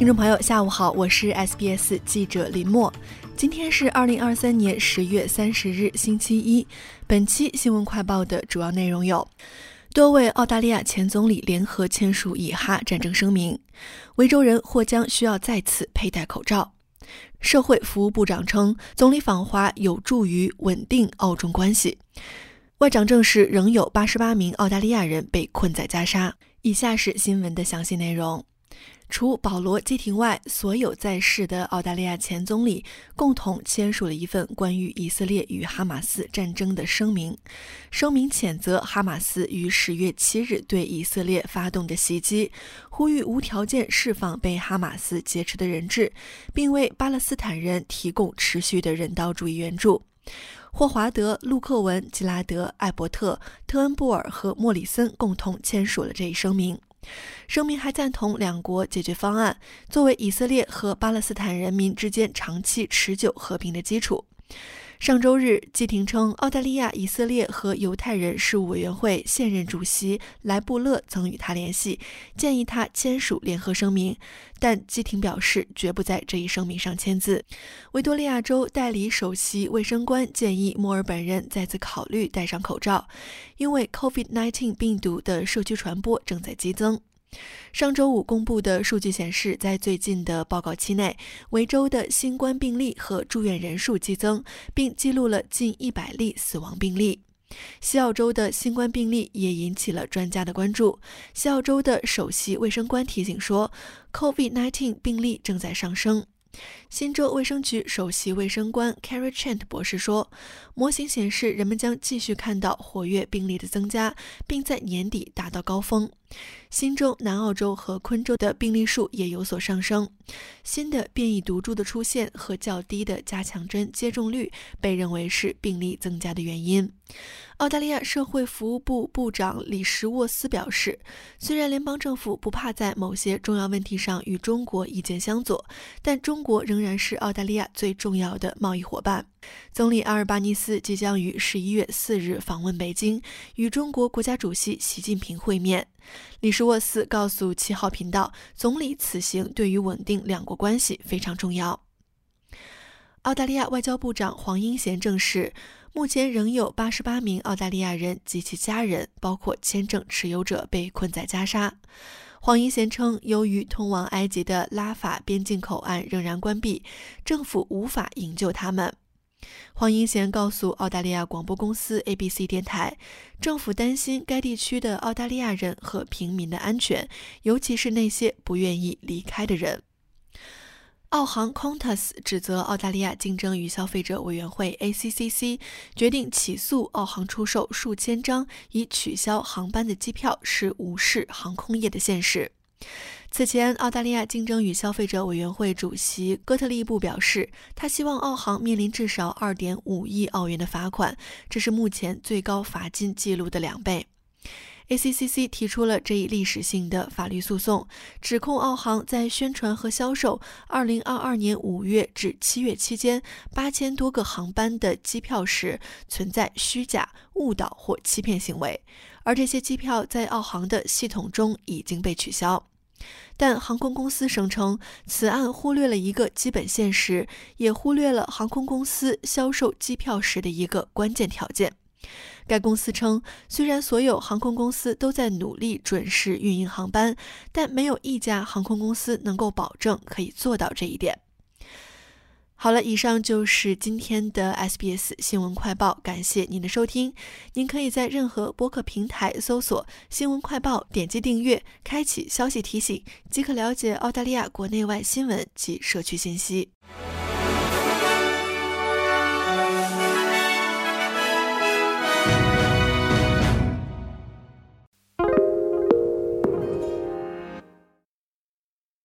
听众朋友，下午好，我是 SBS 记者林默。今天是二零二三年十月三十日，星期一。本期新闻快报的主要内容有：多位澳大利亚前总理联合签署以哈战争声明；维州人或将需要再次佩戴口罩；社会服务部长称，总理访华有助于稳定澳中关系；外长证实，仍有八十八名澳大利亚人被困在加沙。以下是新闻的详细内容。除保罗·基廷外，所有在世的澳大利亚前总理共同签署了一份关于以色列与哈马斯战争的声明。声明谴责哈马斯于十月七日对以色列发动的袭击，呼吁无条件释放被哈马斯劫持的人质，并为巴勒斯坦人提供持续的人道主义援助。霍华德、陆克文、吉拉德、艾伯特、特恩布尔和莫里森共同签署了这一声明。声明还赞同两国解决方案作为以色列和巴勒斯坦人民之间长期持久和平的基础。上周日，基廷称，澳大利亚以色列和犹太人事务委员会现任主席莱布勒曾与他联系，建议他签署联合声明，但基廷表示绝不在这一声明上签字。维多利亚州代理首席卫生官建议墨尔本人再次考虑戴上口罩，因为 COVID-19 病毒的社区传播正在激增。上周五公布的数据显示，在最近的报告期内，维州的新冠病例和住院人数激增，并记录了近一百例死亡病例。西澳洲的新冠病例也引起了专家的关注。西澳洲的首席卫生官提醒说，COVID-19 病例正在上升。新州卫生局首席卫生官 Carrie Chant 博士说：“模型显示，人们将继续看到活跃病例的增加，并在年底达到高峰。新州、南澳洲和昆州的病例数也有所上升。新的变异毒株的出现和较低的加强针接种率被认为是病例增加的原因。”澳大利亚社会服务部部长李什沃斯表示：“虽然联邦政府不怕在某些重要问题上与中国意见相左，但中国仍然是澳大利亚最重要的贸易伙伴。”总理阿尔巴尼斯即将于十一月四日访问北京，与中国国家主席习近平会面。李什沃斯告诉七号频道：“总理此行对于稳定两国关系非常重要。”澳大利亚外交部长黄英贤证实。目前仍有八十八名澳大利亚人及其家人，包括签证持有者，被困在加沙。黄英贤称，由于通往埃及的拉法边境口岸仍然关闭，政府无法营救他们。黄英贤告诉澳大利亚广播公司 ABC 电台，政府担心该地区的澳大利亚人和平民的安全，尤其是那些不愿意离开的人。澳航 Qantas 指责澳大利亚竞争与消费者委员会 ACCC 决定起诉澳航出售数千张已取消航班的机票是无视航空业的现实。此前，澳大利亚竞争与消费者委员会主席戈特利布表示，他希望澳航面临至少2.5亿澳元的罚款，这是目前最高罚金记录的两倍。ACCC 提出了这一历史性的法律诉讼，指控澳航在宣传和销售2022年5月至7月期间8000多个航班的机票时存在虚假、误导或欺骗行为，而这些机票在澳航的系统中已经被取消。但航空公司声称，此案忽略了一个基本现实，也忽略了航空公司销售机票时的一个关键条件。该公司称，虽然所有航空公司都在努力准时运营航班，但没有一家航空公司能够保证可以做到这一点。好了，以上就是今天的 SBS 新闻快报，感谢您的收听。您可以在任何播客平台搜索“新闻快报”，点击订阅，开启消息提醒，即可了解澳大利亚国内外新闻及社区信息。